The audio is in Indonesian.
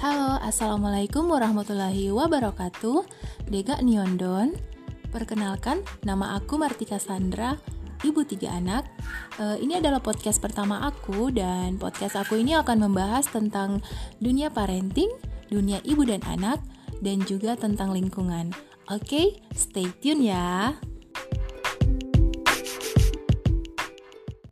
Halo, Assalamualaikum warahmatullahi wabarakatuh. Dega Niondon Perkenalkan, nama aku Martika Sandra Ibu tiga anak. Uh, Ini adalah podcast pertama aku Dan podcast aku ini akan membahas tentang dunia parenting Dunia ibu dan anak Dan juga tentang lingkungan. Oke, stay tune ya.